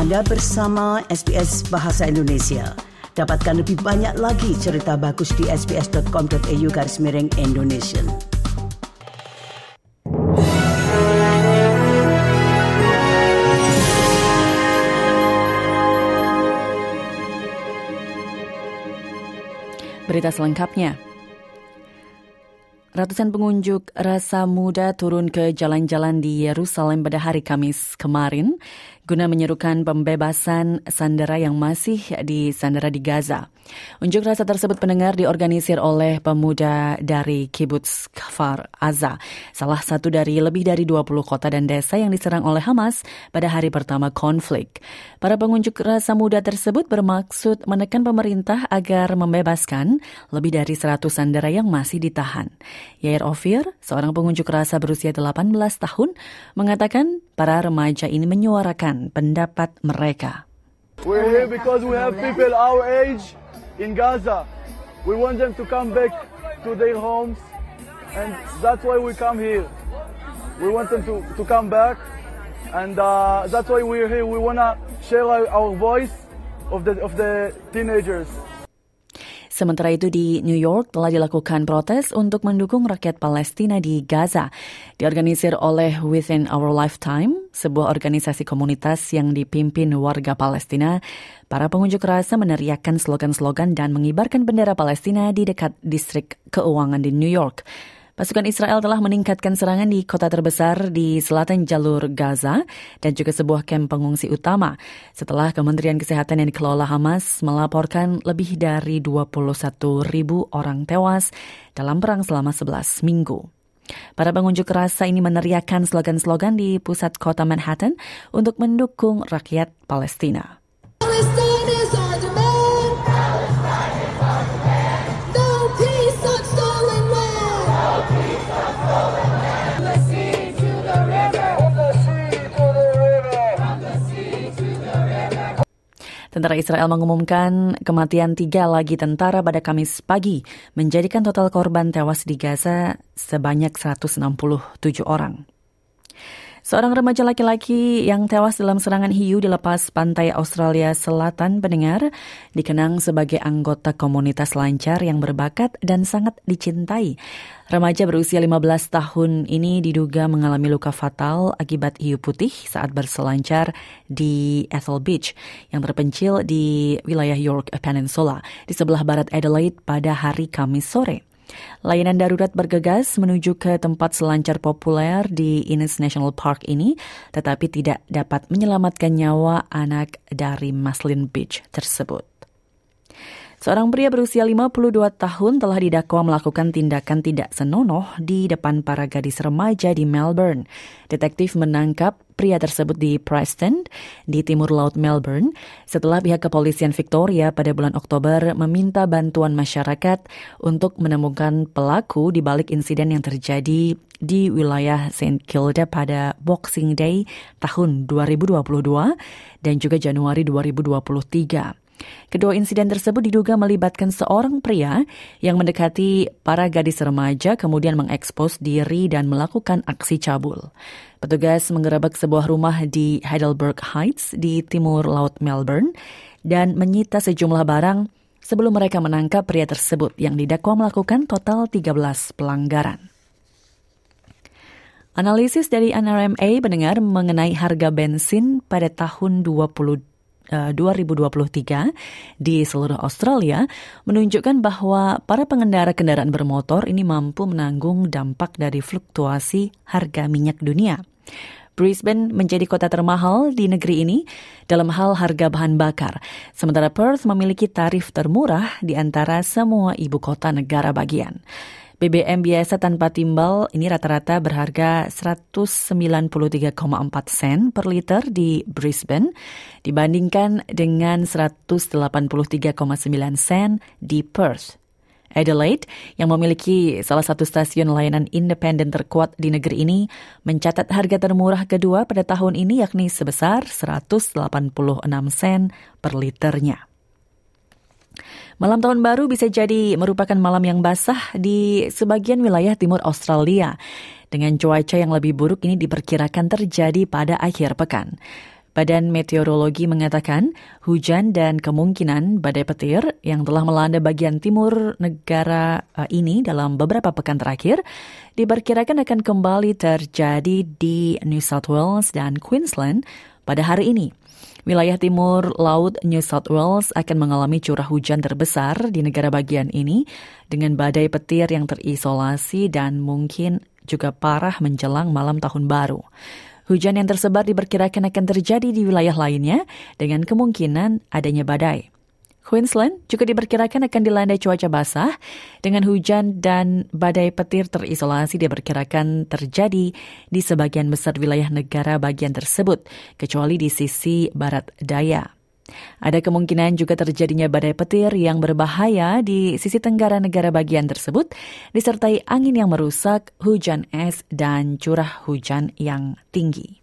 Anda bersama SBS Bahasa Indonesia. Dapatkan lebih banyak lagi cerita bagus di sbs.com.au garis miring Indonesia. Berita selengkapnya. Ratusan pengunjuk rasa muda turun ke jalan-jalan di Yerusalem pada hari Kamis kemarin guna menyerukan pembebasan sandera yang masih di sandera di Gaza. Unjuk rasa tersebut pendengar diorganisir oleh pemuda dari Kibbutz Kfar Aza, salah satu dari lebih dari 20 kota dan desa yang diserang oleh Hamas pada hari pertama konflik. Para pengunjuk rasa muda tersebut bermaksud menekan pemerintah agar membebaskan lebih dari 100 sandera yang masih ditahan. Yair Ofir, seorang pengunjuk rasa berusia 18 tahun, mengatakan para remaja ini menyuarakan pendapat mereka. We're here because we have people our age in Gaza. We want them to come back to their homes, and that's why we come here. We want them to, to come back, and uh, that's why we're here. We want to share our, our voice of the, of the teenagers. Sementara itu di New York telah dilakukan protes untuk mendukung rakyat Palestina di Gaza. Diorganisir oleh Within Our Lifetime, sebuah organisasi komunitas yang dipimpin warga Palestina. Para pengunjuk rasa meneriakkan slogan-slogan dan mengibarkan bendera Palestina di dekat distrik keuangan di New York. Pasukan Israel telah meningkatkan serangan di kota terbesar di selatan jalur Gaza dan juga sebuah kamp pengungsi utama setelah Kementerian Kesehatan yang dikelola Hamas melaporkan lebih dari 21 ribu orang tewas dalam perang selama 11 minggu. Para pengunjuk rasa ini meneriakkan slogan-slogan di pusat kota Manhattan untuk mendukung rakyat Palestina. Tentara Israel mengumumkan kematian tiga lagi tentara pada Kamis pagi, menjadikan total korban tewas di Gaza sebanyak 167 orang. Seorang remaja laki-laki yang tewas dalam serangan hiu di lepas pantai Australia Selatan pendengar dikenang sebagai anggota komunitas lancar yang berbakat dan sangat dicintai. Remaja berusia 15 tahun ini diduga mengalami luka fatal akibat hiu putih saat berselancar di Ethel Beach yang terpencil di wilayah York Peninsula di sebelah barat Adelaide pada hari Kamis sore. Layanan darurat bergegas menuju ke tempat selancar populer di Innes National Park ini, tetapi tidak dapat menyelamatkan nyawa anak dari Maslin Beach tersebut. Seorang pria berusia 52 tahun telah didakwa melakukan tindakan tidak senonoh di depan para gadis remaja di Melbourne. Detektif menangkap pria tersebut di Preston, di timur laut Melbourne, setelah pihak kepolisian Victoria pada bulan Oktober meminta bantuan masyarakat untuk menemukan pelaku di balik insiden yang terjadi di wilayah St. Kilda pada Boxing Day tahun 2022 dan juga Januari 2023. Kedua insiden tersebut diduga melibatkan seorang pria yang mendekati para gadis remaja kemudian mengekspos diri dan melakukan aksi cabul. Petugas menggerebek sebuah rumah di Heidelberg Heights di timur laut Melbourne dan menyita sejumlah barang sebelum mereka menangkap pria tersebut yang didakwa melakukan total 13 pelanggaran. Analisis dari NRMA mendengar mengenai harga bensin pada tahun 20 2023 di seluruh Australia menunjukkan bahwa para pengendara kendaraan bermotor ini mampu menanggung dampak dari fluktuasi harga minyak dunia. Brisbane menjadi kota termahal di negeri ini dalam hal harga bahan bakar, sementara Perth memiliki tarif termurah di antara semua ibu kota negara bagian. BBM biasa tanpa timbal ini rata-rata berharga 193,4 sen per liter di Brisbane dibandingkan dengan 183,9 sen di Perth. Adelaide, yang memiliki salah satu stasiun layanan independen terkuat di negeri ini, mencatat harga termurah kedua pada tahun ini yakni sebesar 186 sen per liternya. Malam tahun baru bisa jadi merupakan malam yang basah di sebagian wilayah timur Australia. Dengan cuaca yang lebih buruk ini diperkirakan terjadi pada akhir pekan. Badan Meteorologi mengatakan hujan dan kemungkinan badai petir yang telah melanda bagian timur negara uh, ini dalam beberapa pekan terakhir diperkirakan akan kembali terjadi di New South Wales dan Queensland pada hari ini. Wilayah timur laut New South Wales akan mengalami curah hujan terbesar di negara bagian ini dengan badai petir yang terisolasi dan mungkin juga parah menjelang malam tahun baru. Hujan yang tersebar diperkirakan akan terjadi di wilayah lainnya dengan kemungkinan adanya badai. Queensland juga diperkirakan akan dilanda cuaca basah dengan hujan dan badai petir terisolasi diperkirakan terjadi di sebagian besar wilayah negara bagian tersebut, kecuali di sisi barat daya. Ada kemungkinan juga terjadinya badai petir yang berbahaya di sisi tenggara negara bagian tersebut, disertai angin yang merusak, hujan es, dan curah hujan yang tinggi.